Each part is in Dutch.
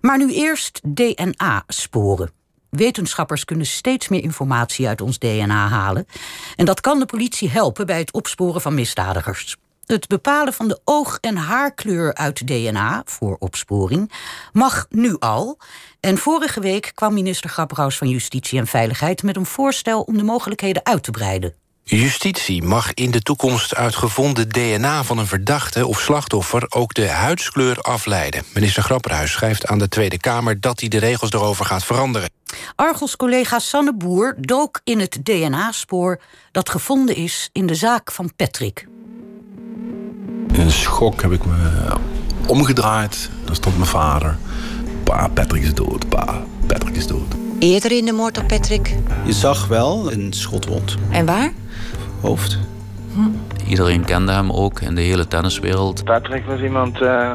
Maar nu eerst DNA-sporen. Wetenschappers kunnen steeds meer informatie uit ons DNA halen. En dat kan de politie helpen bij het opsporen van misdadigers. Het bepalen van de oog- en haarkleur uit DNA voor opsporing mag nu al. En vorige week kwam minister Grapperhaus van Justitie en Veiligheid met een voorstel om de mogelijkheden uit te breiden. Justitie mag in de toekomst uit gevonden DNA van een verdachte of slachtoffer ook de huidskleur afleiden. Minister Grapperhaus schrijft aan de Tweede Kamer dat hij de regels erover gaat veranderen. Argos-collega Sanne Boer dook in het DNA-spoor dat gevonden is in de zaak van Patrick. In een schok heb ik me omgedraaid. Daar stond mijn vader. Pa, Patrick is dood. Pa, Patrick is dood. Eerder in de moord op Patrick. Je zag wel een schotwond. En waar? Hoofd. Iedereen kende hem ook in de hele tenniswereld. Patrick was iemand, uh,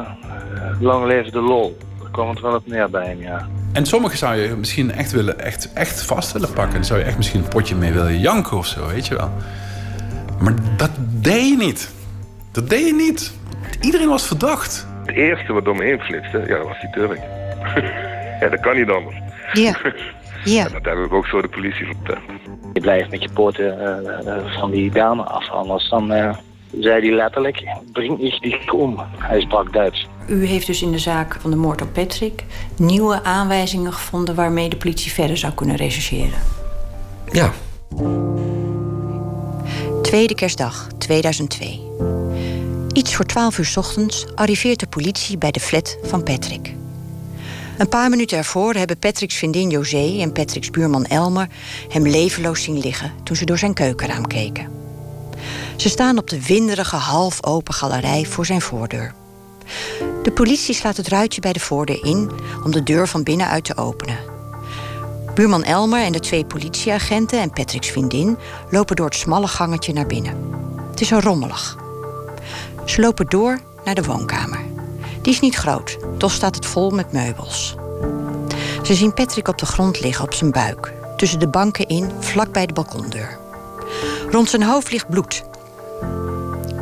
lang leven de lol. Daar kwam het wel op neer bij hem, ja. En sommigen zou je misschien echt, willen, echt, echt vast willen pakken. Dan zou je echt misschien een potje mee willen janken of zo, weet je wel. Maar dat deed je niet. Dat deed je niet. Iedereen was verdacht. Het eerste wat door me heen flitste, ja, dat was die Turk. ja, dat kan niet anders. Ja. Ja. En dat heb ik ook zo de politie verteld. Je blijft met je poten uh, van die dame af, anders dan uh, zei hij letterlijk, breng ik dich om. Hij sprak Duits. U heeft dus in de zaak van de moord op Patrick nieuwe aanwijzingen gevonden waarmee de politie verder zou kunnen rechercheren. Ja. Tweede kerstdag 2002. Iets voor 12 uur 's ochtends arriveert de politie bij de flat van Patrick. Een paar minuten ervoor hebben Patrick's vriendin José en Patrick's buurman Elmer hem levenloos zien liggen toen ze door zijn keukenraam keken. Ze staan op de winderige half open galerij voor zijn voordeur. De politie slaat het ruitje bij de voordeur in om de deur van binnenuit te openen. Buurman Elmer en de twee politieagenten en Patrick's vriendin lopen door het smalle gangetje naar binnen. Het is al rommelig. Ze lopen door naar de woonkamer. Die is niet groot, toch staat het vol met meubels. Ze zien Patrick op de grond liggen op zijn buik, tussen de banken in, vlak bij de balkondeur. Rond zijn hoofd ligt bloed.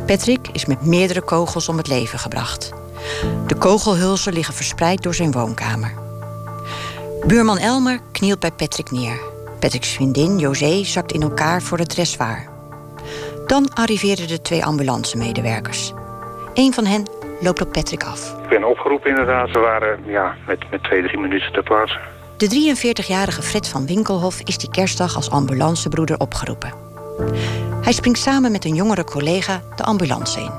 Patrick is met meerdere kogels om het leven gebracht. De kogelhulzen liggen verspreid door zijn woonkamer. Buurman Elmer knielt bij Patrick neer. Patrick's vriendin José zakt in elkaar voor het dressoir. Dan arriveren de twee ambulancemedewerkers. Een van hen loopt op Patrick af. Ik ben opgeroepen inderdaad. We waren ja, met, met twee, drie minuten ter plaatse. De 43-jarige Fred van Winkelhof is die kerstdag als ambulancebroeder opgeroepen. Hij springt samen met een jongere collega de ambulance in.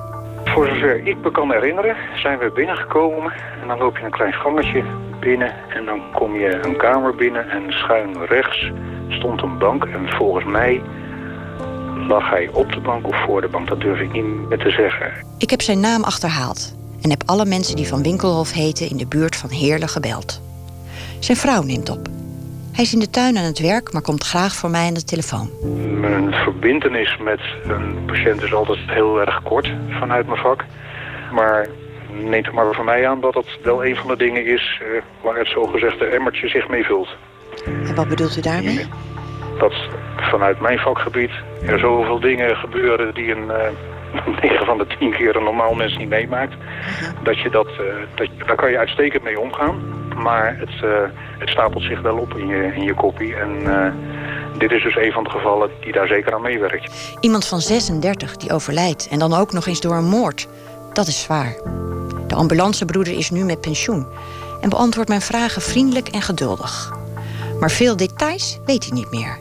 Voor zover ik me kan herinneren zijn we binnengekomen. En dan loop je een klein gangetje binnen. En dan kom je een kamer binnen. En schuin rechts stond een bank. En volgens mij lag hij op de bank of voor de bank. Dat durf ik niet meer te zeggen. Ik heb zijn naam achterhaald. En heb alle mensen die van Winkelhof heten in de buurt van Heerlen gebeld. Zijn vrouw neemt op. Hij is in de tuin aan het werk, maar komt graag voor mij aan de telefoon. Mijn verbindenis met een patiënt is altijd heel erg kort vanuit mijn vak. Maar neemt er maar van mij aan dat het wel een van de dingen is uh, waar het zogezegde emmertje zich mee vult. En wat bedoelt u daarmee? Dat vanuit mijn vakgebied er zoveel dingen gebeuren die een uh, 9 van de 10 keer een normaal mens niet meemaakt. Dat je dat, uh, dat, daar kan je uitstekend mee omgaan. Maar het, uh, het stapelt zich wel op in je, in je kopie. En uh, dit is dus een van de gevallen die daar zeker aan meewerkt. Iemand van 36 die overlijdt en dan ook nog eens door een moord. Dat is zwaar. De ambulancebroeder is nu met pensioen en beantwoordt mijn vragen vriendelijk en geduldig. Maar veel details weet hij niet meer.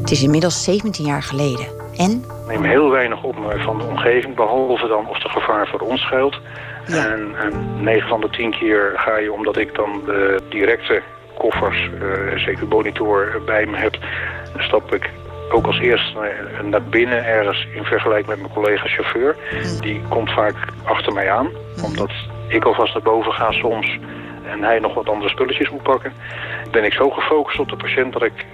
Het is inmiddels 17 jaar geleden. En? Ik neem heel weinig op van de omgeving, behalve dan of er gevaar voor ons schuilt. Ja. En, en 9 van de 10 keer ga je, omdat ik dan de directe koffers, uh, CQ-monitor bij me heb, stap ik ook als eerst naar, naar binnen ergens in vergelijking met mijn collega chauffeur. Die komt vaak achter mij aan, omdat ik alvast naar boven ga soms en hij nog wat andere spulletjes moet pakken. Ben ik zo gefocust op de patiënt dat ik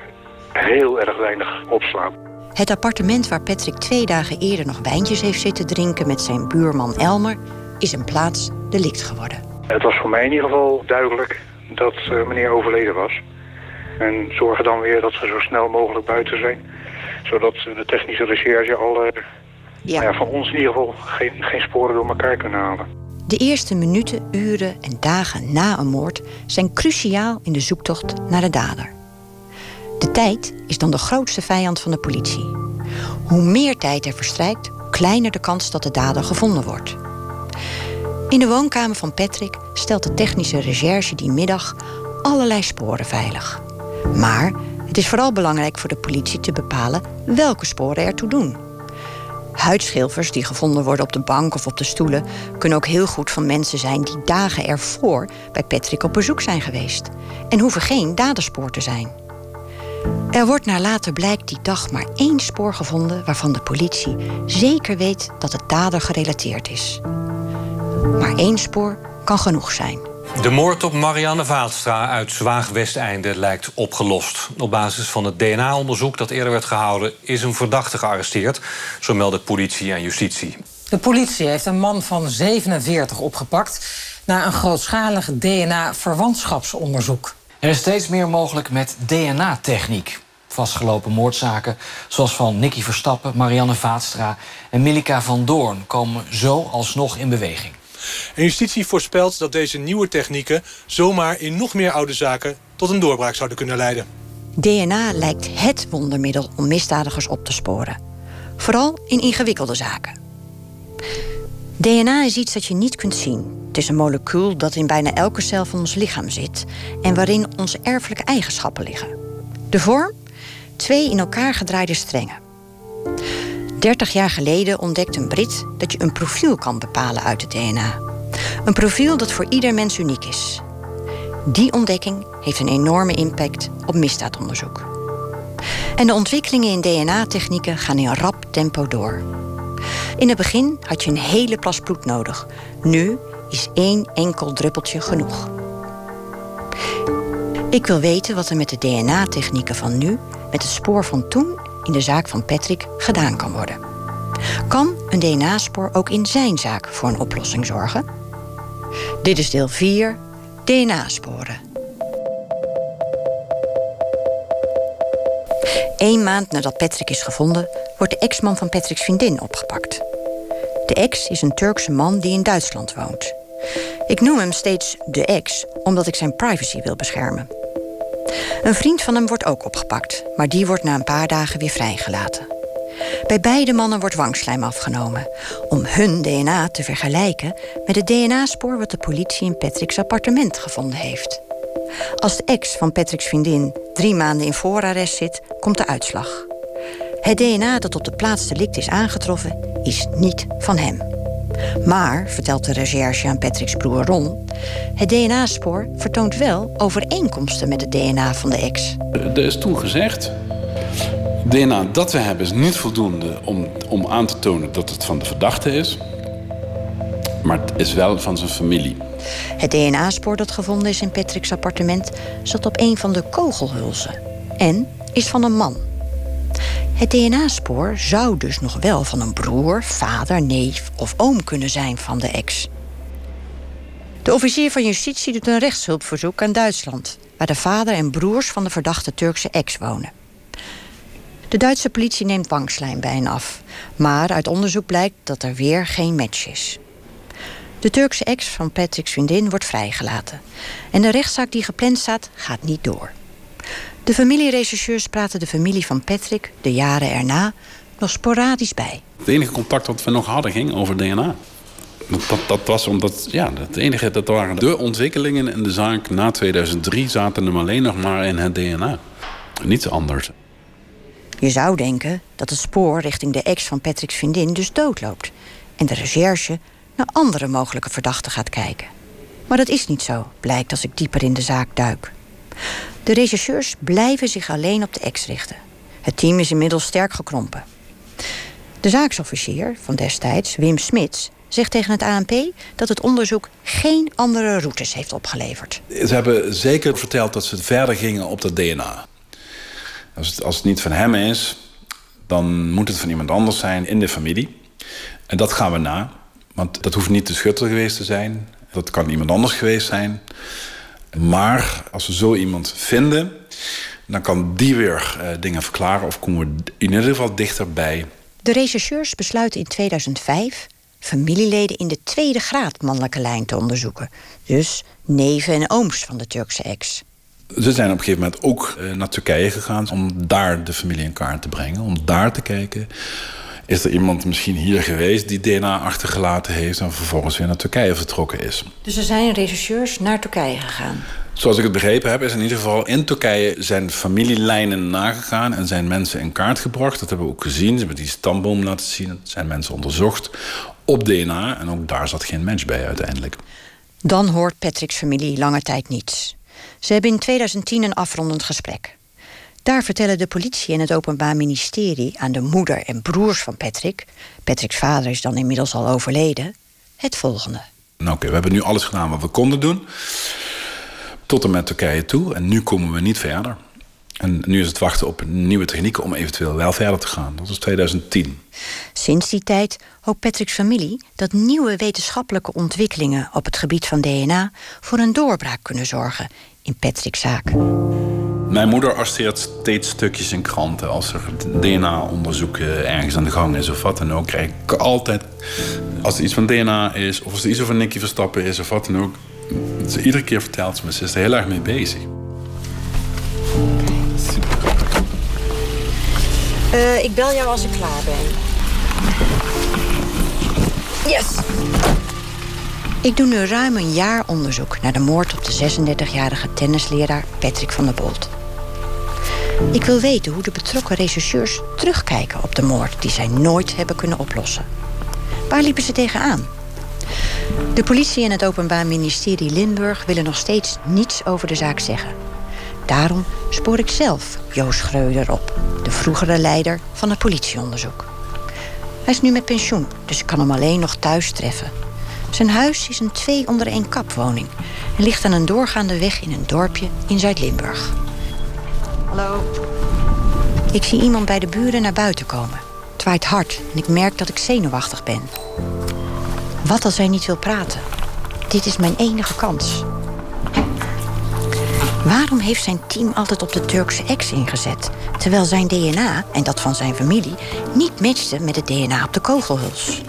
heel erg weinig opslaap. Het appartement waar Patrick twee dagen eerder nog wijntjes heeft zitten drinken met zijn buurman Elmer is een plaats delict geworden. Het was voor mij in ieder geval duidelijk dat uh, meneer overleden was. En zorgen dan weer dat ze zo snel mogelijk buiten zijn. Zodat de technische recherche al uh, Ja. ja, van ons in ieder geval geen, geen sporen door elkaar kunnen halen. De eerste minuten, uren en dagen na een moord zijn cruciaal in de zoektocht naar de dader. De tijd is dan de grootste vijand van de politie. Hoe meer tijd er verstrijkt, kleiner de kans dat de dader gevonden wordt. In de woonkamer van Patrick stelt de technische recherche die middag allerlei sporen veilig. Maar het is vooral belangrijk voor de politie te bepalen welke sporen ertoe doen. Huidschilfers die gevonden worden op de bank of op de stoelen kunnen ook heel goed van mensen zijn die dagen ervoor bij Patrick op bezoek zijn geweest en hoeven geen daderspoor te zijn. Er wordt naar later blijkt die dag maar één spoor gevonden waarvan de politie zeker weet dat het dader gerelateerd is. Maar één spoor kan genoeg zijn. De moord op Marianne Vaatstra uit Zwaag-Westeinde lijkt opgelost. Op basis van het DNA-onderzoek dat eerder werd gehouden... is een verdachte gearresteerd, zo melden politie en justitie. De politie heeft een man van 47 opgepakt... na een grootschalig DNA-verwantschapsonderzoek. Er is steeds meer mogelijk met DNA-techniek. Vastgelopen moordzaken, zoals van Nicky Verstappen, Marianne Vaatstra en Milika van Doorn, komen zo alsnog in beweging. En justitie voorspelt dat deze nieuwe technieken zomaar in nog meer oude zaken tot een doorbraak zouden kunnen leiden. DNA lijkt het wondermiddel om misdadigers op te sporen. Vooral in ingewikkelde zaken. DNA is iets dat je niet kunt zien. Het is een molecuul dat in bijna elke cel van ons lichaam zit en waarin onze erfelijke eigenschappen liggen. De vorm? Twee in elkaar gedraaide strengen. 30 jaar geleden ontdekte een Brit dat je een profiel kan bepalen uit het DNA. Een profiel dat voor ieder mens uniek is. Die ontdekking heeft een enorme impact op misdaadonderzoek. En de ontwikkelingen in DNA-technieken gaan in rap tempo door. In het begin had je een hele plas bloed nodig. Nu is één enkel druppeltje genoeg. Ik wil weten wat er met de DNA-technieken van nu, met het spoor van toen in de zaak van Patrick gedaan kan worden. Kan een DNA-spoor ook in zijn zaak voor een oplossing zorgen? Dit is deel 4, DNA-sporen. Eén maand nadat Patrick is gevonden, wordt de ex-man van Patricks vriendin opgepakt. De ex is een Turkse man die in Duitsland woont. Ik noem hem steeds de ex, omdat ik zijn privacy wil beschermen. Een vriend van hem wordt ook opgepakt, maar die wordt na een paar dagen weer vrijgelaten. Bij beide mannen wordt wangslijm afgenomen om hun DNA te vergelijken met het DNA-spoor wat de politie in Patrick's appartement gevonden heeft. Als de ex van Patrick's vriendin drie maanden in voorarrest zit, komt de uitslag. Het DNA dat op de plaats delict is aangetroffen, is niet van hem. Maar, vertelt de recherche aan Patrick's broer Ron, het DNA-spoor vertoont wel overeenkomsten met het DNA van de ex. Er is toen gezegd, DNA dat we hebben is niet voldoende om, om aan te tonen dat het van de verdachte is. Maar het is wel van zijn familie. Het DNA-spoor dat gevonden is in Patrick's appartement zat op een van de kogelhulzen. En is van een man. Het DNA-spoor zou dus nog wel van een broer, vader, neef of oom kunnen zijn van de ex. De officier van justitie doet een rechtshulpverzoek aan Duitsland, waar de vader en broers van de verdachte Turkse ex wonen. De Duitse politie neemt wangslijm bij hen af, maar uit onderzoek blijkt dat er weer geen match is. De Turkse ex van Patrick's vriendin wordt vrijgelaten en de rechtszaak die gepland staat gaat niet door. De familierechercheurs praten de familie van Patrick de jaren erna nog sporadisch bij. Het enige contact dat we nog hadden ging over DNA. Dat, dat, was omdat, ja, het enige, dat waren de ontwikkelingen in de zaak na 2003 zaten hem alleen nog maar in het DNA. Niets anders. Je zou denken dat het spoor richting de ex van Patrick's vriendin dus doodloopt. En de recherche naar andere mogelijke verdachten gaat kijken. Maar dat is niet zo, blijkt als ik dieper in de zaak duik. De rechercheurs blijven zich alleen op de ex richten. Het team is inmiddels sterk gekrompen. De zaaksofficier van destijds, Wim Smits, zegt tegen het ANP dat het onderzoek geen andere routes heeft opgeleverd. Ze hebben zeker verteld dat ze verder gingen op dat DNA. Als het, als het niet van hem is, dan moet het van iemand anders zijn in de familie. En dat gaan we na. Want dat hoeft niet de schutter geweest te zijn. Dat kan iemand anders geweest zijn. Maar als we zo iemand vinden, dan kan die weer uh, dingen verklaren of komen we in ieder geval dichterbij. De rechercheurs besluiten in 2005 familieleden in de tweede graad mannelijke lijn te onderzoeken. Dus neven en ooms van de Turkse ex. Ze zijn op een gegeven moment ook eh, naar Turkije gegaan om daar de familie in kaart te brengen. Om daar te kijken, is er iemand misschien hier geweest die DNA achtergelaten heeft en vervolgens weer naar Turkije vertrokken is. Dus er zijn rechercheurs naar Turkije gegaan? Zoals ik het begrepen heb, is in ieder geval in Turkije zijn familielijnen nagegaan en zijn mensen in kaart gebracht. Dat hebben we ook gezien. Ze hebben die stamboom laten zien. Het zijn mensen onderzocht op DNA en ook daar zat geen match bij uiteindelijk. Dan hoort Patrick's familie lange tijd niets. Ze hebben in 2010 een afrondend gesprek. Daar vertellen de politie en het Openbaar Ministerie aan de moeder en broers van Patrick, Patrick's vader is dan inmiddels al overleden, het volgende. Nou, oké, we hebben nu alles gedaan wat we konden doen. Tot en met Turkije toe. En nu komen we niet verder. En nu is het wachten op nieuwe technieken om eventueel wel verder te gaan. Dat is 2010. Sinds die tijd hoopt Patrick's familie dat nieuwe wetenschappelijke ontwikkelingen op het gebied van DNA voor een doorbraak kunnen zorgen in Patrick's zaak. Mijn moeder arresteert steeds stukjes in kranten. Als er DNA-onderzoek ergens aan de gang is of wat dan ook, krijg ik altijd. Als er iets van DNA is, of als er iets over Nicky Verstappen is of wat dan ook. Ze, iedere keer vertelt ze me, ze is er heel erg mee bezig. Uh, ik bel jou als ik klaar ben. Yes! Ik doe nu ruim een jaar onderzoek naar de moord op de 36-jarige tennisleraar Patrick van der Bolt. Ik wil weten hoe de betrokken rechercheurs terugkijken op de moord die zij nooit hebben kunnen oplossen. Waar liepen ze tegenaan? De politie en het Openbaar Ministerie Limburg willen nog steeds niets over de zaak zeggen. Daarom spoor ik zelf Joost Schreuder op, de vroegere leider van het politieonderzoek. Hij is nu met pensioen, dus ik kan hem alleen nog thuis treffen. Zijn huis is een twee onder één kapwoning en ligt aan een doorgaande weg in een dorpje in Zuid-Limburg. Hallo. Ik zie iemand bij de buren naar buiten komen. Het waait hard en ik merk dat ik zenuwachtig ben. Wat als hij niet wil praten? Dit is mijn enige kans. Waarom heeft zijn team altijd op de Turkse ex ingezet, terwijl zijn DNA en dat van zijn familie niet matchte met het DNA op de kogelhuls?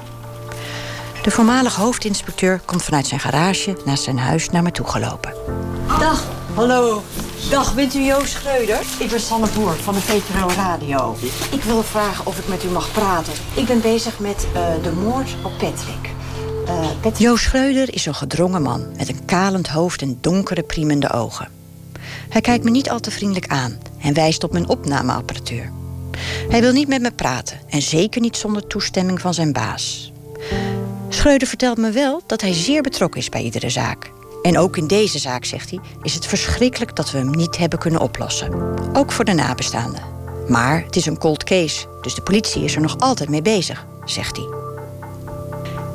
De voormalige hoofdinspecteur komt vanuit zijn garage naast zijn huis naar me toe gelopen. Dag, hallo. Dag, bent u Joost Schreuder? Ik ben Sanne Boer van de VPRO Radio. Ik wil vragen of ik met u mag praten. Ik ben bezig met uh, de moord op Patrick. Uh, Patrick. Joost Schreuder is een gedrongen man met een kalend hoofd en donkere, priemende ogen. Hij kijkt me niet al te vriendelijk aan en wijst op mijn opnameapparatuur. Hij wil niet met me praten en zeker niet zonder toestemming van zijn baas. Schreuder vertelt me wel dat hij zeer betrokken is bij iedere zaak. En ook in deze zaak, zegt hij, is het verschrikkelijk dat we hem niet hebben kunnen oplossen. Ook voor de nabestaanden. Maar het is een cold case, dus de politie is er nog altijd mee bezig, zegt hij.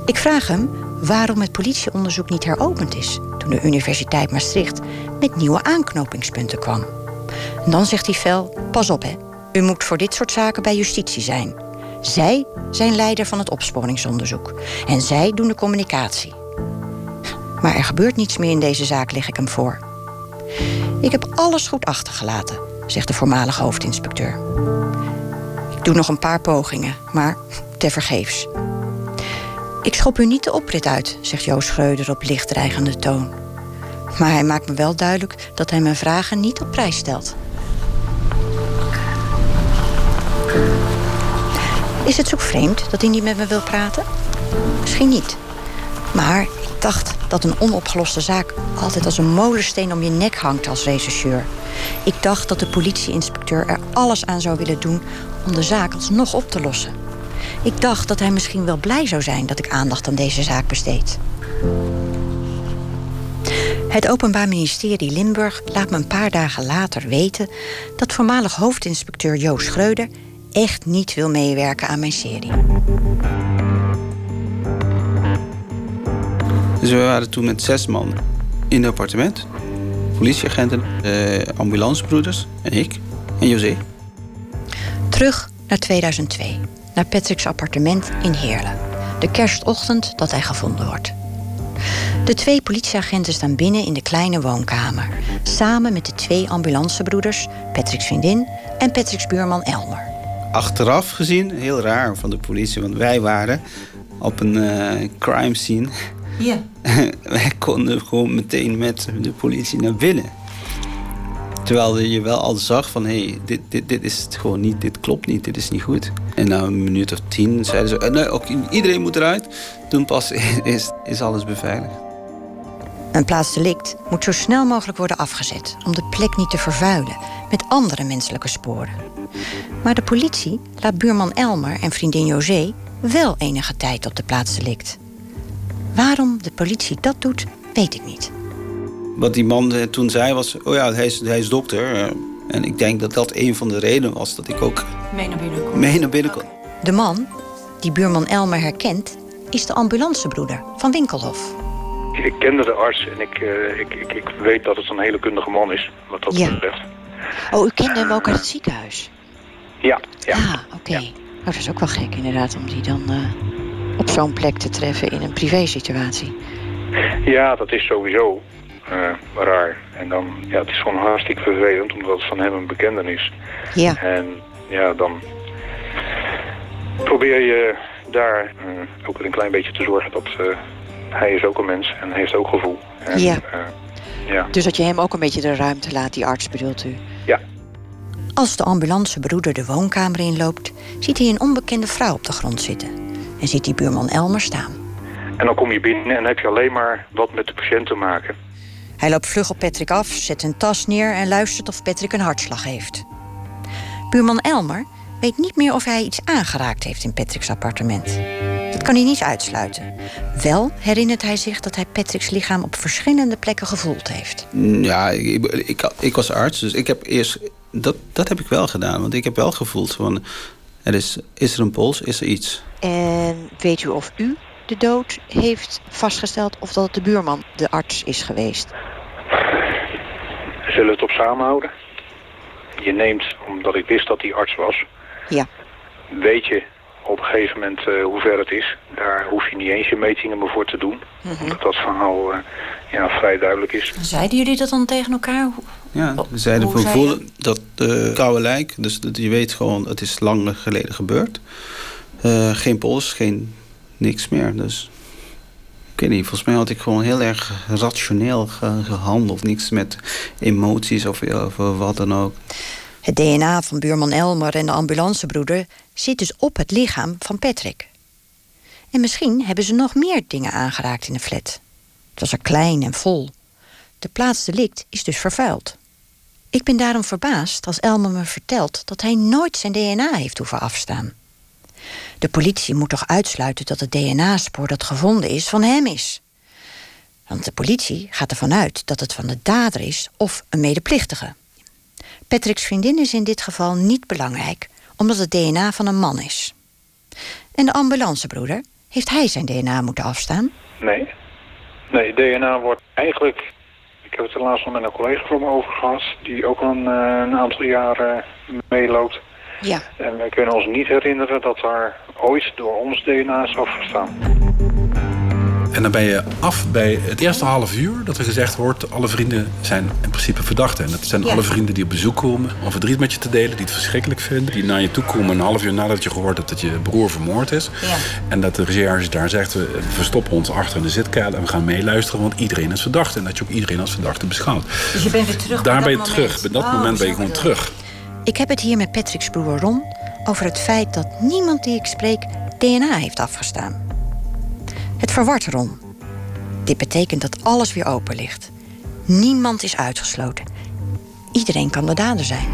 Ik vraag hem waarom het politieonderzoek niet heropend is toen de Universiteit Maastricht met nieuwe aanknopingspunten kwam. En dan zegt hij fel: Pas op, hè. U moet voor dit soort zaken bij justitie zijn. Zij zijn leider van het opsporingsonderzoek. En zij doen de communicatie. Maar er gebeurt niets meer in deze zaak, leg ik hem voor. Ik heb alles goed achtergelaten, zegt de voormalige hoofdinspecteur. Ik doe nog een paar pogingen, maar tevergeefs. Ik schop u niet de oprit uit, zegt Joost Schreuder op licht dreigende toon. Maar hij maakt me wel duidelijk dat hij mijn vragen niet op prijs stelt. Is het zo vreemd dat hij niet met me wil praten? Misschien niet. Maar ik dacht dat een onopgeloste zaak altijd als een molensteen om je nek hangt als rechercheur. Ik dacht dat de politieinspecteur er alles aan zou willen doen om de zaak alsnog op te lossen. Ik dacht dat hij misschien wel blij zou zijn dat ik aandacht aan deze zaak besteed. Het Openbaar Ministerie Limburg laat me een paar dagen later weten dat voormalig hoofdinspecteur Joost Schreuder echt niet wil meewerken aan mijn serie. Dus we waren toen met zes man in het appartement. Politieagenten, eh, ambulancebroeders en ik en José. Terug naar 2002, naar Patrick's appartement in Heerlen. De kerstochtend dat hij gevonden wordt. De twee politieagenten staan binnen in de kleine woonkamer. Samen met de twee ambulancebroeders, Patrick's vriendin en Patrick's buurman Elmer achteraf gezien heel raar van de politie. Want wij waren op een eh, crime scene. Ja. Wij konden gewoon meteen met de politie naar binnen. Terwijl je wel al zag van, hé, hey, dit, dit, dit is het gewoon niet, dit klopt niet, dit is niet goed. En na een minuut of tien zeiden ze, eh, nee, ook, iedereen moet eruit. Toen pas is, is alles beveiligd. Een plaatsdelict moet zo snel mogelijk worden afgezet om de plek niet te vervuilen met andere menselijke sporen. Maar de politie laat buurman Elmer en vriendin José wel enige tijd op de plaatsdelict. Waarom de politie dat doet, weet ik niet. Wat die man eh, toen zei was, oh ja, hij is, hij is dokter. eh, En ik denk dat dat een van de redenen was dat ik ook Mee naar binnen komen. mee naar binnen kon. De man, die buurman Elmer herkent, is de ambulancebroeder van Winkelhof. Ik kende de arts en ik, eh, ik, ik, ik weet dat het een hele kundige man is, wat dat Ja. betreft. Oh, u kende hem ook uit het ziekenhuis? Ja, ja. Ah, oké. Oh, dat is ook wel gek inderdaad, om die dan eh, op zo'n plek te treffen in een privésituatie. Ja, dat is sowieso eh, raar. En dan, ja, het is gewoon hartstikke vervelend, omdat het van hem een bekende is. Ja. En ja, dan probeer je daar eh, ook weer een klein beetje te zorgen dat eh, hij is ook een mens en heeft ook gevoel. En, Ja. eh, ja. Dus dat je hem ook een beetje de ruimte laat, die arts bedoelt u? Ja. Als de ambulancebroeder de woonkamer inloopt, ziet hij een onbekende vrouw op de grond zitten. En ziet die buurman Elmer staan. En dan kom je binnen en heb je alleen maar wat met de patiënt te maken. Hij loopt vlug op Patrick af, zet een tas neer en luistert of Patrick een hartslag heeft. Buurman Elmer weet niet meer of hij iets aangeraakt heeft in Patrick's appartement. Dat kan hij niet uitsluiten. Wel herinnert hij zich dat hij Patrick's lichaam op verschillende plekken gevoeld heeft. Ja, ik, ik, ik was arts, dus ik heb eerst... Dat, dat heb ik wel gedaan, want ik heb wel gevoeld van... Er is, is er een pols, is er iets? En weet u of u de dood heeft vastgesteld of dat het de buurman de arts is geweest? We zullen het op samenhouden. Je neemt, omdat ik wist dat hij arts was, Ja. weet je op een gegeven moment eh, hoe ver het is. Daar hoef je niet eens je metingen meer voor te doen. Omdat dat verhaal eh, ja, vrij duidelijk is. Zeiden jullie dat dan tegen elkaar? Ja, we zeiden we voelen dat de koude lijk, dus dat je weet gewoon, het is lang geleden gebeurd. Eh, geen pols, geen niks meer. Dus ik weet niet, volgens mij had ik gewoon heel erg rationeel ge- gehandeld. Niks met emoties of, of wat dan ook. Het DNA van buurman Elmer en de ambulancebroeder zit dus op het lichaam van Patrick. En misschien hebben ze nog meer dingen aangeraakt in de flat. Het was er klein en vol. De plaats delict is dus vervuild. Ik ben daarom verbaasd als Elmer me vertelt dat hij nooit zijn DNA heeft hoeven afstaan. De politie moet toch uitsluiten dat het DNA-spoor dat gevonden is van hem is. Want de politie gaat ervan uit dat het van de dader is of een medeplichtige. Patrick's vriendin is in dit geval niet belangrijk, omdat het DNA van een man is. En de ambulancebroeder, heeft hij zijn DNA moeten afstaan? Nee. Nee, DNA wordt eigenlijk... Ik heb het er laatst nog met een collega van me over gehad... die ook al een, eh, een aantal jaren meeloopt. Ja. En wij kunnen ons niet herinneren dat daar ooit door ons DNA is afgestaan. En dan ben je af bij het eerste half uur dat er gezegd wordt... alle vrienden zijn in principe verdachten. En dat zijn Ja. alle vrienden die op bezoek komen om verdriet met je te delen... die het verschrikkelijk vinden, die naar je toe komen een half uur nadat je gehoord hebt... dat je broer vermoord is. Ja. En dat de recherche daar zegt, we verstoppen ons achter in de zitkuil... en we gaan meeluisteren, want iedereen is verdachte. En dat je ook iedereen als verdachte beschouwt. Dus je bent weer terug Daar bij ben je terug. Bij dat Oh, moment ben je gewoon terug. Ik heb het hier met Patrick's broer Ron over het feit dat niemand die ik spreek DNA heeft afgestaan. Het verwart Ron. Dit betekent dat alles weer open ligt. Niemand is uitgesloten. Iedereen kan de dader zijn.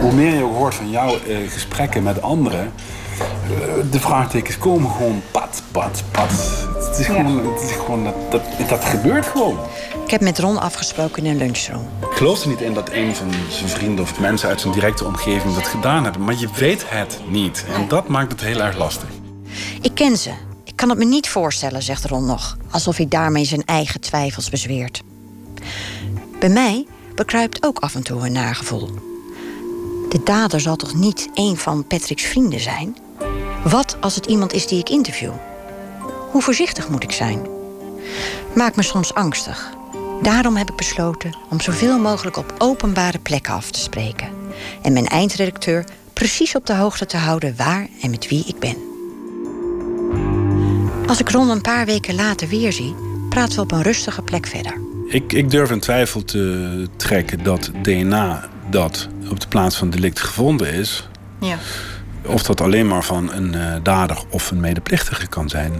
Hoe meer je ook hoort van jouw eh, gesprekken met anderen... eh, de vraagtekens komen gewoon pat, pat, pat. Het is gewoon, het is gewoon dat, dat, dat gebeurt gewoon. Ik heb met Ron afgesproken in een lunchroom. Ik geloof er niet in dat een van zijn vrienden of mensen uit zijn directe omgeving dat gedaan hebben. Maar je weet het niet. En dat maakt het heel erg lastig. Ik ken ze. Kan het me niet voorstellen, zegt Ron nog. Alsof hij daarmee zijn eigen twijfels bezweert. Bij mij bekruipt ook af en toe een nagevoel. De dader zal toch niet een van Patrick's vrienden zijn? Wat als het iemand is die ik interview? Hoe voorzichtig moet ik zijn? Maakt me soms angstig. Daarom heb ik besloten om zoveel mogelijk op openbare plekken af te spreken. En mijn eindredacteur precies op de hoogte te houden waar en met wie ik ben. Als ik Ron een paar weken later weer zie, praten we op een rustige plek verder. Ik, ik durf in twijfel te trekken dat DNA dat op de plaats van delict gevonden is... Ja. of dat alleen maar van een eh, dader of een medeplichtige kan zijn.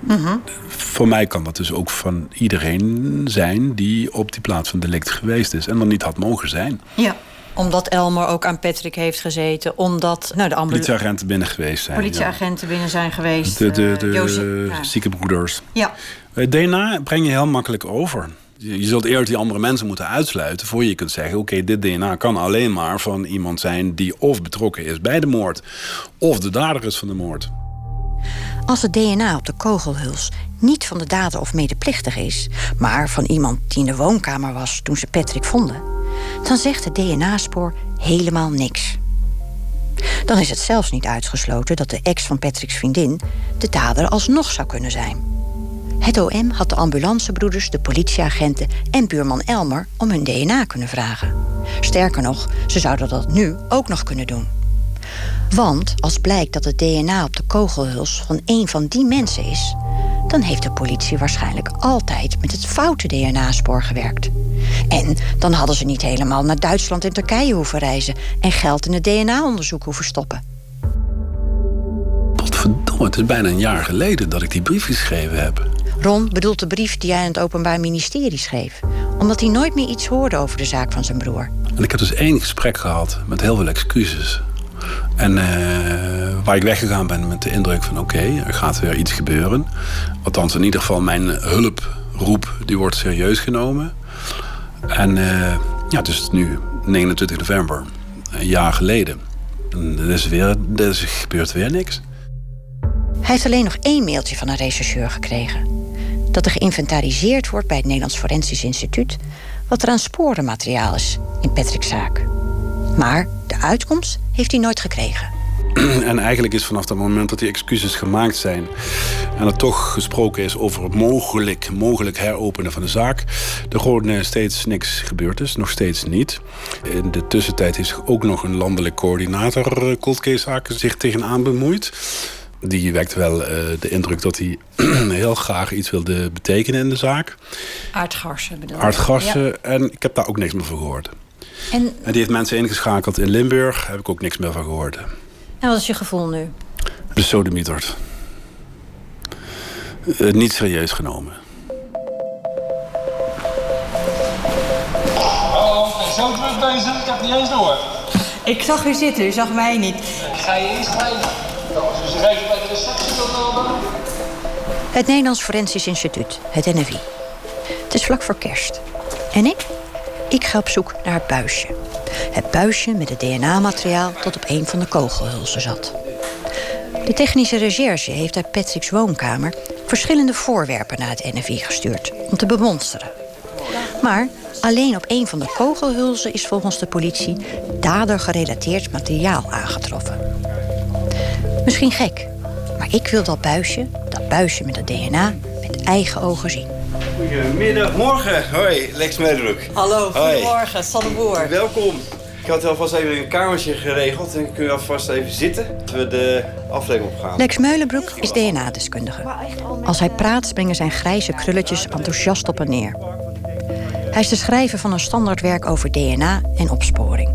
Mhm. Voor mij kan dat dus ook van iedereen zijn die op die plaats van delict geweest is... en dan niet had mogen zijn. Ja, omdat Elmer ook aan Patrick heeft gezeten. Omdat nou, de. Politieagenten binnen geweest zijn. Politieagenten binnen zijn geweest. De, de, eh, de Jozef- ja. ziekenbroeders. Ja. Eh, DNA breng je heel makkelijk over. Je zult eerst die andere mensen moeten uitsluiten... voor je kunt zeggen, oké, dit DNA kan alleen maar van iemand zijn... die of betrokken is bij de moord... of de dader is van de moord. Als het DNA op de kogelhuls niet van de dader of medeplichtige is, maar van iemand die in de woonkamer was toen ze Patrick vonden, dan zegt het DNA-spoor helemaal niks. Dan is het zelfs niet uitgesloten dat de ex van Patrick's vriendin de dader alsnog zou kunnen zijn. Het OM had de ambulancebroeders, de politieagenten en buurman Elmer om hun DNA kunnen vragen. Sterker nog, ze zouden dat nu ook nog kunnen doen. Want als blijkt dat het DNA op de kogelhuls van een van die mensen is, dan heeft de politie waarschijnlijk altijd met het foute DNA-spoor gewerkt. En dan hadden ze niet helemaal naar Duitsland en Turkije hoeven reizen en geld in het DNA-onderzoek hoeven stoppen. Potverdomme, het is bijna een jaar geleden dat ik die brief geschreven heb. Ron bedoelt de brief die hij aan het Openbaar Ministerie schreef, omdat hij nooit meer iets hoorde over de zaak van zijn broer. En ik heb dus één gesprek gehad met heel veel excuses. En eh, waar ik weggegaan ben met de indruk van oké, er gaat weer iets gebeuren. Althans, in ieder geval mijn hulproep, die wordt serieus genomen. En eh, ja, het is nu 29 november, een jaar geleden. En er, is weer, er gebeurt weer niks. Hij heeft alleen nog één mailtje van een rechercheur gekregen. Dat er geïnventariseerd wordt bij het Nederlands Forensisch Instituut... wat er aan sporenmateriaal is in Patrick's zaak. Maar de uitkomst heeft hij nooit gekregen. En eigenlijk is vanaf het moment dat die excuses gemaakt zijn... en er toch gesproken is over het mogelijk, mogelijk heropenen van de zaak... er gewoon eh, steeds niks gebeurd is, nog steeds niet. In de tussentijd is ook nog een landelijk coördinator eh, cold case zaken zich tegenaan bemoeid. Die wekt wel eh, de indruk dat hij heel graag iets wilde betekenen in de zaak. Aardgarsen bedoel ik. Aardgassen, Ja. en ik heb daar ook niks meer van gehoord. En, En die heeft mensen ingeschakeld in Limburg, daar heb ik ook niks meer van gehoord. en wat is je gevoel nu? besodemieterd. Eh, niet serieus genomen. Hallo, ik ben zo druk bezig, ik heb niet eens door. Ik zag u zitten, u zag mij niet. Ik ga je inschrijven. Even bij de receptie melden. Het Nederlands Forensisch Instituut, het NFI. Het is vlak voor kerst. En ik? Ik ga op zoek naar het buisje. Het buisje met het DNA-materiaal dat op een van de kogelhulzen zat. De technische recherche heeft uit Patrick's woonkamer verschillende voorwerpen naar het NFI gestuurd om te bemonsteren. Maar alleen op een van de kogelhulzen is volgens de politie dadergerelateerd materiaal aangetroffen. Misschien gek, maar ik wil dat buisje, dat buisje met het DNA, met eigen ogen zien. Goedemiddag, morgen. Hoi, Lex Medebroek. Hallo, Hoi. goedemorgen, Sanne Boer. Welkom. Ik had alvast even een kamertje geregeld en kun je alvast even zitten. Dat we de afdeling opgaan. Lex Meulenbroek is DNA-deskundige. Als hij praat, springen zijn grijze krulletjes enthousiast op en neer. Hij is de schrijver van een standaardwerk over DNA en opsporing.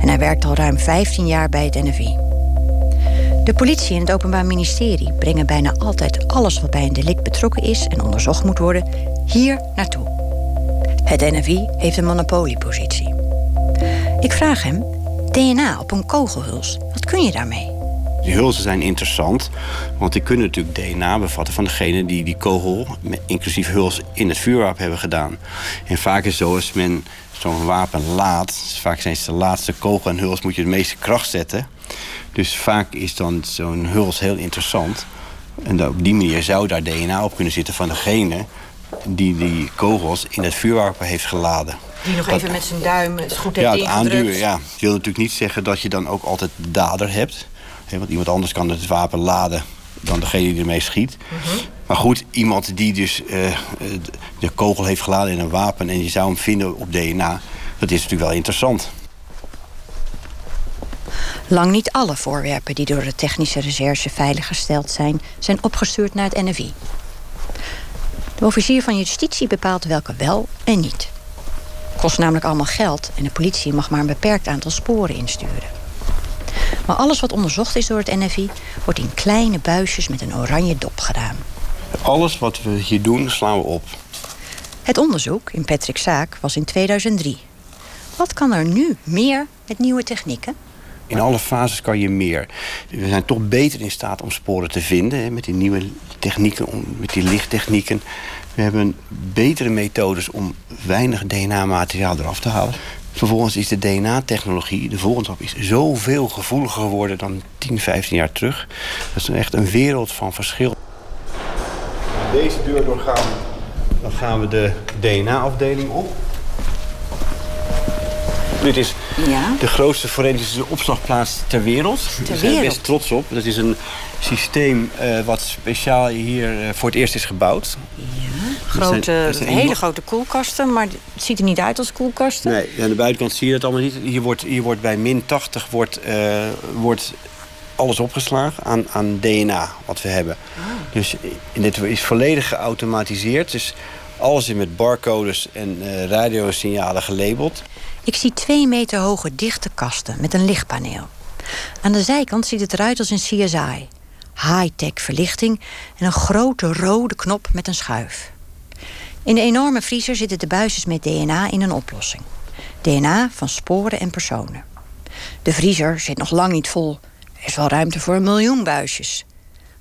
En hij werkt al ruim 15 jaar bij het NFI. De politie en het Openbaar Ministerie brengen bijna altijd alles wat bij een delict betrokken is en onderzocht moet worden hier naartoe. Het NFI heeft een monopoliepositie. Ik vraag hem: DNA op een kogelhuls, wat kun je daarmee? Die hulzen zijn interessant, want die kunnen natuurlijk DNA bevatten van degene die die kogel, inclusief huls, in het vuurwapen hebben gedaan. En vaak is zo als men zo'n wapen laat, vaak zijn het de laatste kogel en huls, moet je de meeste kracht zetten. Dus vaak is dan zo'n huls heel interessant. En op die manier zou daar DNA op kunnen zitten van degene die die kogels in het vuurwapen heeft geladen. Die nog Dat- even met zijn duim het goed ja, heeft het ingedrukt. aanduwen, ja. Het wil natuurlijk niet zeggen dat je dan ook altijd de dader hebt. Want iemand anders kan het wapen laden dan degene die ermee schiet. Maar goed, iemand die dus eh, de kogel heeft geladen in een wapen... en je zou hem vinden op DNA, dat is natuurlijk wel interessant. Lang niet alle voorwerpen die door de technische recherche veiliggesteld zijn, zijn opgestuurd naar het NFI. De officier van justitie bepaalt welke wel en niet. Kost namelijk allemaal geld en de politie mag maar een beperkt aantal sporen insturen. Maar alles wat onderzocht is door het NFI wordt in kleine buisjes met een oranje dop gedaan. Alles wat we hier doen, slaan we op. Het onderzoek in Patrick's zaak was in 2003. Wat kan er nu meer met nieuwe technieken? In alle fases kan je meer. We zijn toch beter in staat om sporen te vinden hè, met die nieuwe technieken, met die lichttechnieken. We hebben betere methodes om weinig DNA-materiaal eraf te halen. Vervolgens is de DNA-technologie, de volgende stap, is zoveel gevoeliger geworden dan 10, 15 jaar terug. Dat is echt een wereld van verschil. Deze deur doorgaan, dan gaan we de DNA-afdeling op. Dit is Ja. de grootste forensische opslagplaats ter wereld. Ter Daar zijn we best trots op. Dat is een systeem eh, wat speciaal hier eh, voor het eerst is gebouwd. Grote, zijn- er zijn hele grote koelkasten, maar het ziet er niet uit als koelkasten. Nee, aan de buitenkant zie je dat allemaal niet. Hier wordt, hier wordt bij min 80 wordt, eh, wordt alles opgeslagen aan, aan DNA wat we hebben. Dus eh, dit is volledig geautomatiseerd. Dus alles is met barcodes en radiosignalen gelabeld. Ik zie twee meter hoge dichte kasten met een lichtpaneel. Aan de zijkant ziet het eruit als een CSI. High-tech verlichting en een grote rode knop met een schuif. In de enorme vriezer zitten de buisjes met DNA in een oplossing. DNA van sporen en personen. De vriezer zit nog lang niet vol. Er is wel ruimte voor een miljoen buisjes.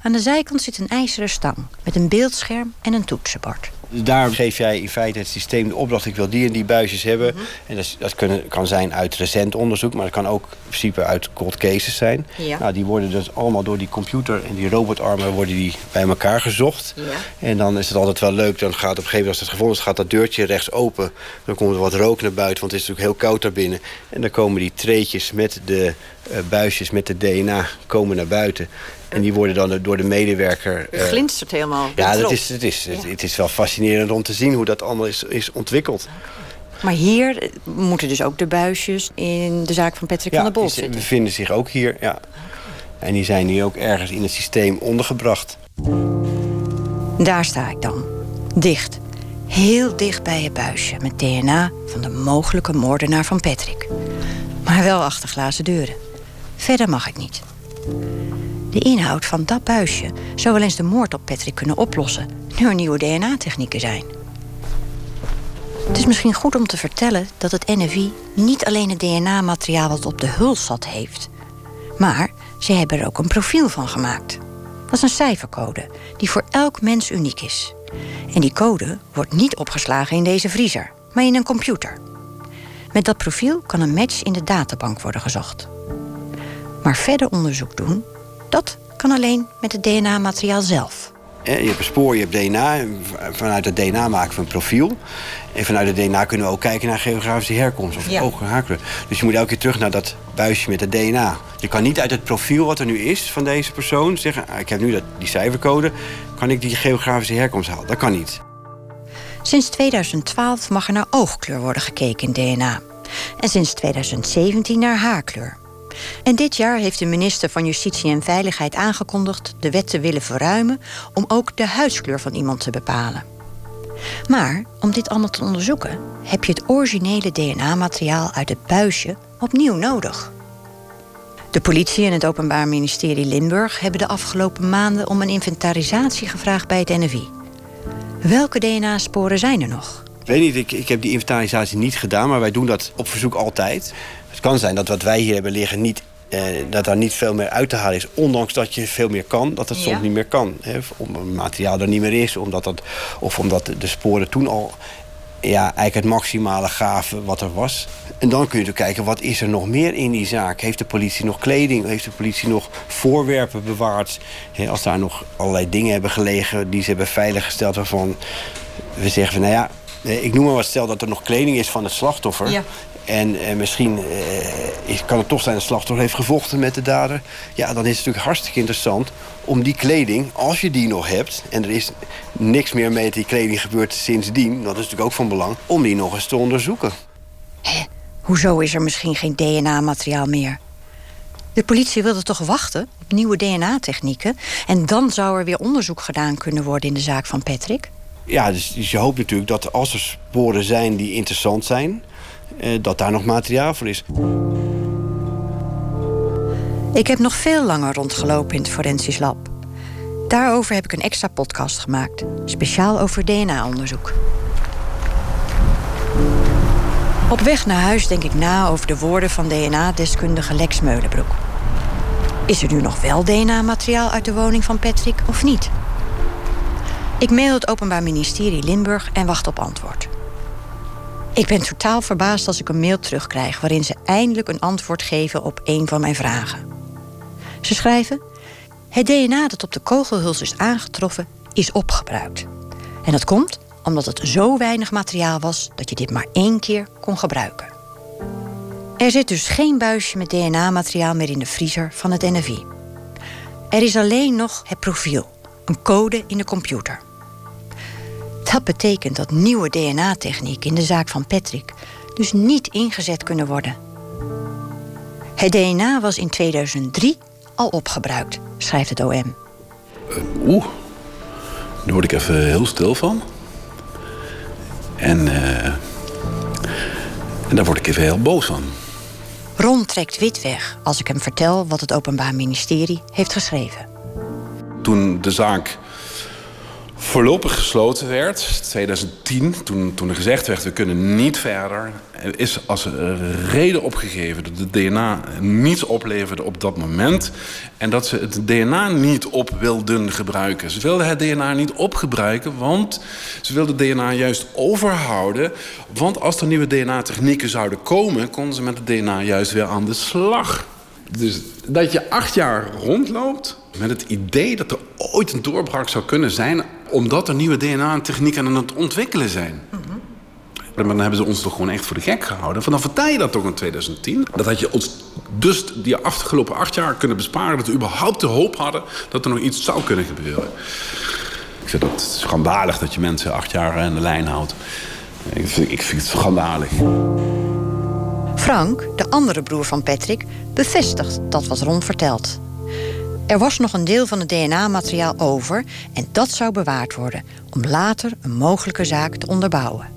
Aan de zijkant zit een ijzeren stang met een beeldscherm en een toetsenbord. Dus daar geef jij in feite het systeem de opdracht... ik wil die en die buisjes hebben. Mhm. En dat, dat kunnen, kan zijn uit recent onderzoek... maar dat kan ook in principe uit cold cases zijn. Ja. Nou, die worden dus allemaal door die computer en die robotarmen... worden die bij elkaar gezocht. Ja. En dan is het altijd wel leuk. Dan gaat op een gegeven moment, als het gevonden is... gaat dat deurtje rechts open. Dan komt er wat rook naar buiten, want het is natuurlijk heel koud daarbinnen. En dan komen die treetjes met de buisjes met de DNA komen naar buiten. En die worden dan door de medewerker... eh, Glinstert helemaal. ja, dat is, het, is, het, het is wel fascinerend om te zien hoe dat allemaal is, is ontwikkeld. Maar hier eh, moeten dus ook de buisjes in de zaak van Patrick van der Bos die zitten. bevinden zich ook hier. Ja. En die zijn hier ook ergens in het systeem ondergebracht. Daar sta ik dan. Dicht. Heel dicht bij het buisje met DNA van de mogelijke moordenaar van Patrick. Maar wel achter glazen deuren. Verder mag ik niet. De inhoud van dat buisje zou wel eens de moord op Patrick kunnen oplossen... nu er nieuwe DNA-technieken zijn. Het is misschien goed om te vertellen dat het NFI niet alleen het DNA-materiaal wat op de huls zat heeft... maar ze hebben er ook een profiel van gemaakt. Dat is een cijfercode die voor elk mens uniek is. En die code wordt niet opgeslagen in deze vriezer, maar in een computer. Met dat profiel kan een match in de databank worden gezocht. Maar verder onderzoek doen, dat kan alleen met het DNA-materiaal zelf. Eh, Je hebt een spoor, je hebt DNA. Vanuit het DNA maken we een profiel. En vanuit het DNA kunnen we ook kijken naar geografische herkomst of Ja. oog- en haarkleur. Dus je moet elke keer terug naar dat buisje met het DNA. Je kan niet uit het profiel wat er nu is van deze persoon zeggen... ah, ik heb nu dat, die cijfercode, kan ik die geografische herkomst halen? Dat kan niet. Sinds 2012 mag er naar oogkleur worden gekeken in DNA. En sinds 2017 naar haarkleur. En dit jaar heeft de minister van Justitie en Veiligheid aangekondigd de wet te willen verruimen om ook de huidskleur van iemand te bepalen. Maar om dit allemaal te onderzoeken heb je het originele DNA-materiaal uit het buisje opnieuw nodig. De politie en het Openbaar Ministerie Limburg hebben de afgelopen maanden om een inventarisatie gevraagd bij het NFI. Welke DNA-sporen zijn er nog? Ik weet niet, ik, ik heb die inventarisatie niet gedaan, maar wij doen dat op verzoek altijd. Het kan zijn dat wat wij hier hebben liggen niet, eh, dat daar niet veel meer uit te halen is. Ondanks dat je veel meer kan, dat het Ja. soms niet meer kan. Hè, omdat het materiaal er niet meer is, omdat dat, of omdat de- sporen toen al ja, eigenlijk het maximale gaven wat er was. En dan kun je natuurlijk kijken, wat is er nog meer in die zaak? Heeft de politie nog kleding? Heeft de politie nog voorwerpen bewaard? Als daar nog allerlei dingen hebben gelegen die ze hebben veiliggesteld... waarvan we zeggen van, nou ja, ik noem maar wat, stel dat er nog kleding is van het slachtoffer. Ja. En eh, misschien eh, kan het toch zijn dat het slachtoffer heeft gevochten met de dader. Ja, dan is het natuurlijk hartstikke interessant om die kleding, als je die nog hebt... en er is niks meer met die kleding gebeurd sindsdien... dat is natuurlijk ook van belang, om die nog eens te onderzoeken. Hoezo is er misschien geen DNA-materiaal meer? De politie wilde toch wachten op nieuwe DNA-technieken... en dan zou er weer onderzoek gedaan kunnen worden in de zaak van Patrick? Ja, dus, dus je hoopt natuurlijk dat als er sporen zijn die interessant zijn... Eh, dat daar nog materiaal voor is. Ik heb nog veel langer rondgelopen in het Forensisch Lab. Daarover heb ik een extra podcast gemaakt, speciaal over DNA-onderzoek. Op weg naar huis denk ik na over de woorden van DNA-deskundige Lex Meulenbroek. Is er nu nog wel DNA-materiaal uit de woning van Patrick of niet? Ik mail het Openbaar Ministerie Limburg en wacht op antwoord. Ik ben totaal verbaasd als ik een mail terugkrijg waarin ze eindelijk een antwoord geven op een van mijn vragen. Ze schrijven: Het DNA dat op de kogelhuls is aangetroffen is opgebruikt. En dat komt omdat het zo weinig materiaal was dat je dit maar één keer kon gebruiken. Er zit dus geen buisje met DNA-materiaal meer in de vriezer van het NFI. Er is alleen nog het profiel, een code in de computer. Dat betekent dat nieuwe DNA-technieken in de zaak van Patrick dus niet ingezet kunnen worden. Het DNA was in 2003 al opgebruikt, schrijft het OM. Uh, Oeh, daar word ik even heel stil van. En, uh, en daar word ik even heel boos van. Ron trekt wit weg als ik hem vertel wat het Openbaar Ministerie heeft geschreven. Toen de zaak voorlopig gesloten werd, 2010, toen, toen er gezegd werd we kunnen niet verder, is als reden opgegeven dat het DNA niets opleverde op dat moment en dat ze het DNA niet op wilden gebruiken. Ze wilden het DNA niet opgebruiken, want ze wilden het DNA juist overhouden. Want als er nieuwe DNA-technieken zouden komen, konden ze met het DNA juist weer aan de slag. Dus dat je acht jaar rondloopt met het idee dat er ooit een doorbraak zou kunnen zijn... omdat er nieuwe DNA-technieken aan het ontwikkelen zijn. Maar dan hebben ze ons toch gewoon echt voor de gek gehouden. Vanaf vertel je dat toch in 2010? Dat had je ons dus die afgelopen acht jaar kunnen besparen... dat we überhaupt de hoop hadden dat er nog iets zou kunnen gebeuren. Ik zeg dat is schandalig dat je mensen acht jaar aan de lijn houdt. Ik vind, ik vind het schandalig. Frank, de andere broer van Patrick, bevestigt dat wat Ron vertelt. Er was nog een deel van het DNA-materiaal over en dat zou bewaard worden om later een mogelijke zaak te onderbouwen.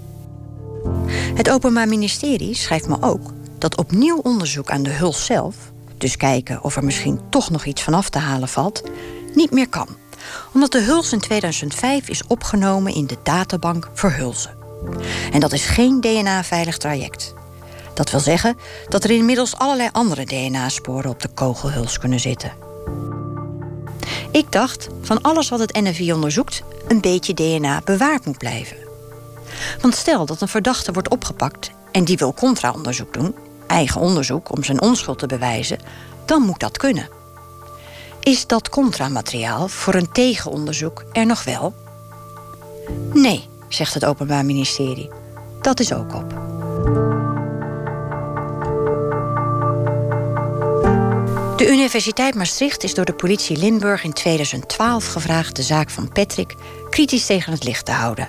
Het Openbaar Ministerie schrijft me ook dat opnieuw onderzoek aan de huls zelf, dus kijken of er misschien toch nog iets vanaf te halen valt, niet meer kan, omdat de huls in 2005 is opgenomen in de databank Verhulzen. En dat is geen DNA-veilig traject. Dat wil zeggen dat er inmiddels allerlei andere DNA-sporen op de kogelhuls kunnen zitten. Ik dacht, van alles wat het NFI onderzoekt, een beetje DNA bewaard moet blijven. Want stel dat een verdachte wordt opgepakt en die wil contra-onderzoek doen, eigen onderzoek om zijn onschuld te bewijzen, dan moet dat kunnen. Is dat contramateriaal voor een tegenonderzoek er nog wel? Nee, zegt het Openbaar Ministerie. Dat is ook op. De Universiteit Maastricht is door de politie Limburg in 2012 gevraagd de zaak van Patrick kritisch tegen het licht te houden.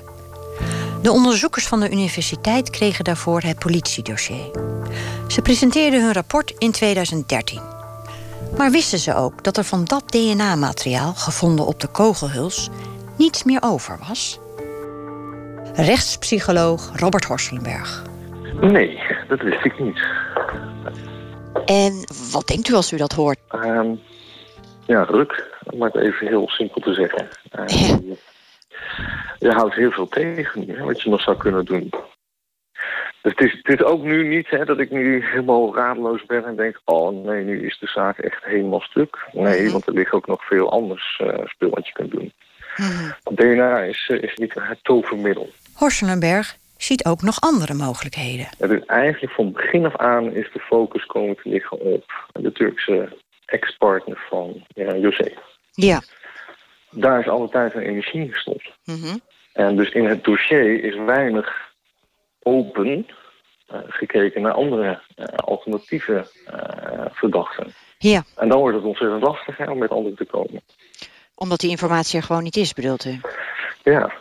De onderzoekers van de universiteit kregen daarvoor het politiedossier. Ze presenteerden hun rapport in 2013. Maar wisten ze ook dat er van dat DNA-materiaal, gevonden op de kogelhuls, niets meer over was? Rechtspsycholoog Robert Horselenberg. Nee, dat wist ik niet. En wat denkt u als u dat hoort? Um, ja, ruk, om het even heel simpel te zeggen. Um, je houdt heel veel tegen hè, wat je nog zou kunnen doen. Dus het is, het is ook nu niet hè, dat ik nu helemaal radeloos ben en denk... oh nee, nu is de zaak echt helemaal stuk. Nee, mm-hmm. want er ligt ook nog veel anders uh, spul wat je kunt doen. Mm-hmm. DNA is, uh, is niet het tovermiddel. Horselenberg ziet ook nog andere mogelijkheden. Ja, dus eigenlijk van begin af aan is de focus komen te liggen op de Turkse ex-partner van ja, José. Ja. Daar is alle tijd en energie gestopt. Mm-hmm. En dus in het dossier is weinig open uh, gekeken naar andere uh, alternatieve uh, verdachten. Ja. En dan wordt het ontzettend lastig hè, om met anderen te komen. Omdat die informatie er gewoon niet is, bedoelt u? Ja.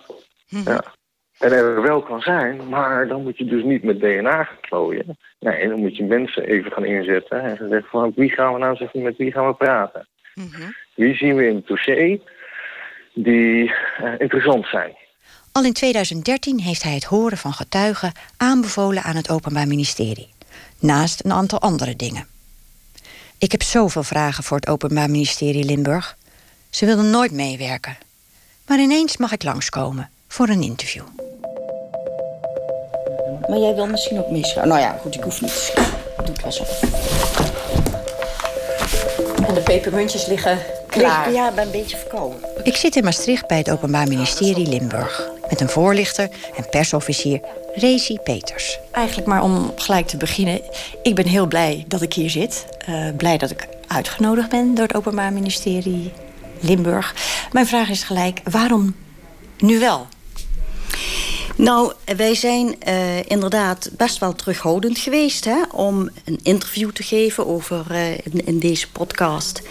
Mm-hmm. ja. En er wel kan zijn, maar dan moet je dus niet met DNA gaan klooien. Nee, dan moet je mensen even gaan inzetten en zeggen van wie gaan we nou zeggen, met wie gaan we praten? Wie zien we in het dossier die eh, interessant zijn? Al in 2013 heeft hij het horen van getuigen aanbevolen aan het Openbaar Ministerie. Naast een aantal andere dingen. Ik heb zoveel vragen voor het Openbaar Ministerie Limburg. Ze wilden nooit meewerken. Maar ineens mag ik langskomen voor een interview. Maar jij wil misschien ook misgaan. Nou ja, goed, ik hoef niet. Doe het wel zo. En de pepermuntjes liggen klaar. Ja, ik ben een beetje verkouden. Ik zit in Maastricht bij het Openbaar Ministerie Limburg. Met een voorlichter en persofficier Rezi Peters. Eigenlijk maar om gelijk te beginnen. Ik ben heel blij dat ik hier zit. Uh, blij dat ik uitgenodigd ben door het Openbaar Ministerie Limburg. Mijn vraag is gelijk, waarom nu wel? Nou, wij zijn uh, inderdaad best wel terughoudend geweest hè, om een interview te geven over uh, in, deze podcast.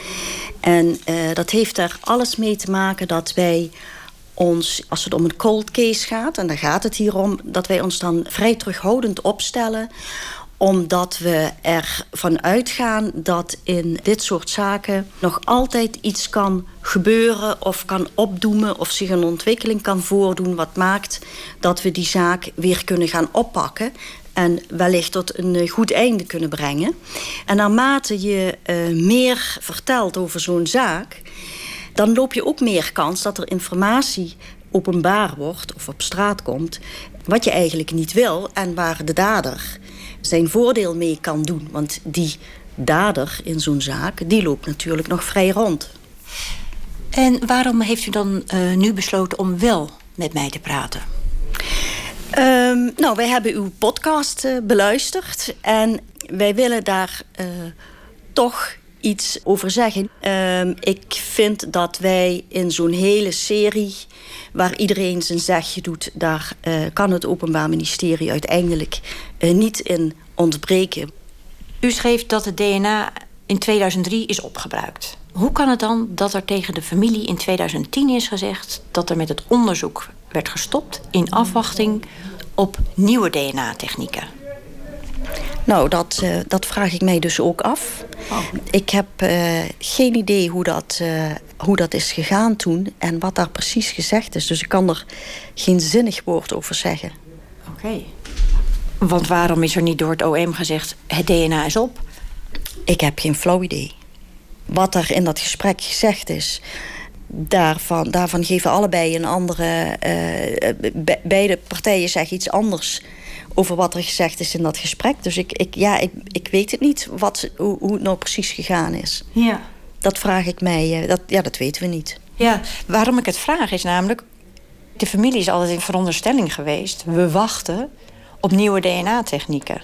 En uh, dat heeft er alles mee te maken dat wij ons, als het om een cold case gaat, en daar gaat het hier om, dat wij ons dan vrij terughoudend opstellen omdat we ervan uitgaan dat in dit soort zaken nog altijd iets kan gebeuren of kan opdoemen of zich een ontwikkeling kan voordoen wat maakt dat we die zaak weer kunnen gaan oppakken en wellicht tot een goed einde kunnen brengen. En naarmate je uh, meer vertelt over zo'n zaak, dan loop je ook meer kans dat er informatie openbaar wordt of op straat komt wat je eigenlijk niet wil en waar de dader zijn voordeel mee kan doen. Want die dader in zo'n zaak, die loopt natuurlijk nog vrij rond. En waarom heeft u dan uh, nu besloten om wel met mij te praten? Um, nou, wij hebben uw podcast uh, beluisterd en wij willen daar uh, toch iets over zeggen. Um, ik vind dat wij in zo'n hele serie waar iedereen zijn zegje doet, daar uh, kan het Openbaar Ministerie uiteindelijk uh, niet in ontbreken. U schreef dat het DNA in 2003 is opgebruikt. Hoe kan het dan dat er tegen de familie in 2010 is gezegd dat er met het onderzoek werd gestopt in afwachting op nieuwe DNA-technieken? Nou, dat, uh, dat vraag ik mij dus ook af. Oh. Ik heb uh, geen idee hoe dat, uh, hoe dat is gegaan toen en wat daar precies gezegd is. Dus ik kan er geen zinnig woord over zeggen. Oké. Okay. Want waarom is er niet door het OM gezegd: het DNA is op? Ik heb geen flauw idee. Wat er in dat gesprek gezegd is, daarvan, daarvan geven allebei een andere. be beide partijen zeggen iets anders over wat er gezegd is in dat gesprek. Dus ik, ik, ja, ik, ik weet het niet wat, hoe, hoe het nou precies gegaan is. Ja. Dat vraag ik mij, uh, dat, ja, dat weten we niet. Ja, waarom ik het vraag is namelijk... de familie is altijd in veronderstelling geweest... we wachten op nieuwe DNA-technieken.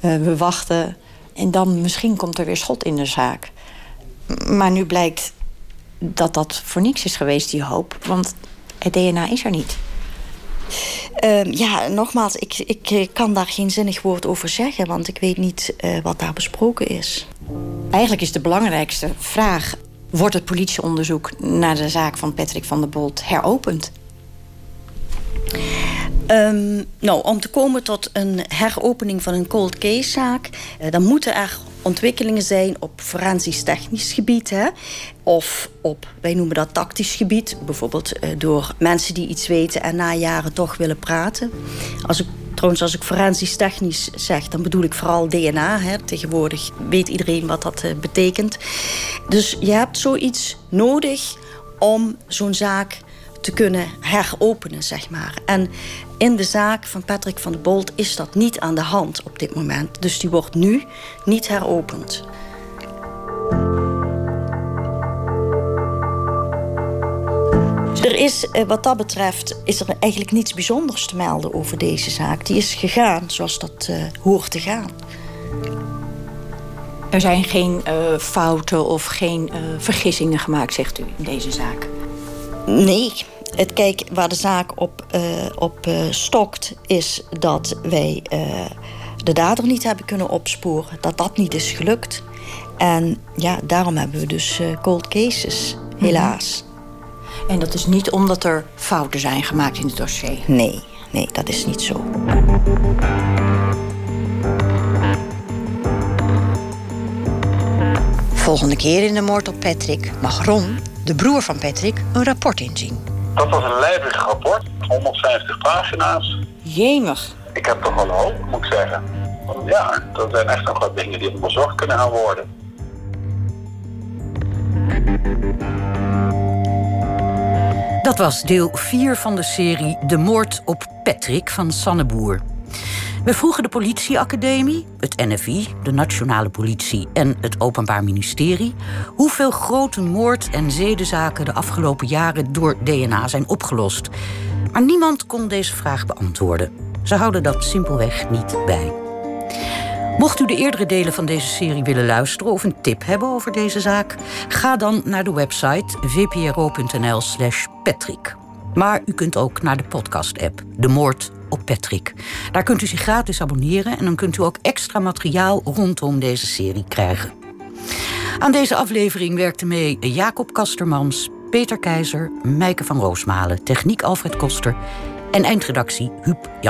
Uh, we wachten en dan misschien komt er weer schot in de zaak. Maar nu blijkt dat dat voor niks is geweest, die hoop. Want het DNA is er niet. Uh, ja, nogmaals, ik, ik kan daar geen zinnig woord over zeggen, want ik weet niet uh, wat daar besproken is. Eigenlijk is de belangrijkste vraag: wordt het politieonderzoek naar de zaak van Patrick van der Bolt heropend? Um, nou, om te komen tot een heropening van een cold case zaak, uh, dan moeten er ontwikkelingen zijn op forensisch technisch gebied. Hè? Of op, wij noemen dat tactisch gebied. Bijvoorbeeld uh, door mensen die iets weten en na jaren toch willen praten. Als ik, trouwens, als ik forensisch technisch zeg, dan bedoel ik vooral DNA. Hè? Tegenwoordig weet iedereen wat dat uh, betekent. Dus je hebt zoiets nodig om zo'n zaak te kunnen heropenen, zeg maar. En in de zaak van Patrick van der Bolt is dat niet aan de hand op dit moment. Dus die wordt nu niet heropend. Er is, eh, wat dat betreft, is er eigenlijk niets bijzonders te melden over deze zaak. Die is gegaan zoals dat uh, hoort te gaan. Er zijn geen uh, fouten of geen uh, vergissingen gemaakt, zegt u, in deze zaak? Nee, het kijk waar de zaak op, uh, op uh, stokt, is dat wij uh, de dader niet hebben kunnen opsporen. Dat dat niet is gelukt. En ja, daarom hebben we dus cold cases, helaas. En dat is niet omdat er fouten zijn gemaakt in het dossier? Nee, nee, dat is niet zo. Volgende keer in de moord op Patrick mag Ron, de broer van Patrick, een rapport inzien. Dat was een lijvig rapport, 150 pagina's. Jemig. Ik heb toch wel hoop, moet ik zeggen. Ja, er zijn echt nog wat dingen die onderzocht kunnen gaan worden. Dat was deel 4 van de serie De moord op Patrick van Sanne Boer. We vroegen de politieacademie, het NFI, de Nationale Politie en het Openbaar Ministerie hoeveel grote moord- en zedenzaken de afgelopen jaren door DNA zijn opgelost. Maar niemand kon deze vraag beantwoorden. Ze houden dat simpelweg niet bij. Mocht u de eerdere delen van deze serie willen luisteren of een tip hebben over deze zaak, ga dan naar de website vpro.nl/slash Patrick. Maar u kunt ook naar de podcast-app De Moord op Patrick. Daar kunt u zich gratis abonneren en dan kunt u ook extra materiaal rondom deze serie krijgen. Aan deze aflevering werkten mee Jacob Kastermans, Peter Keizer, Meike van Roosmalen, techniek Alfred Koster en eindredactie Huub Jan.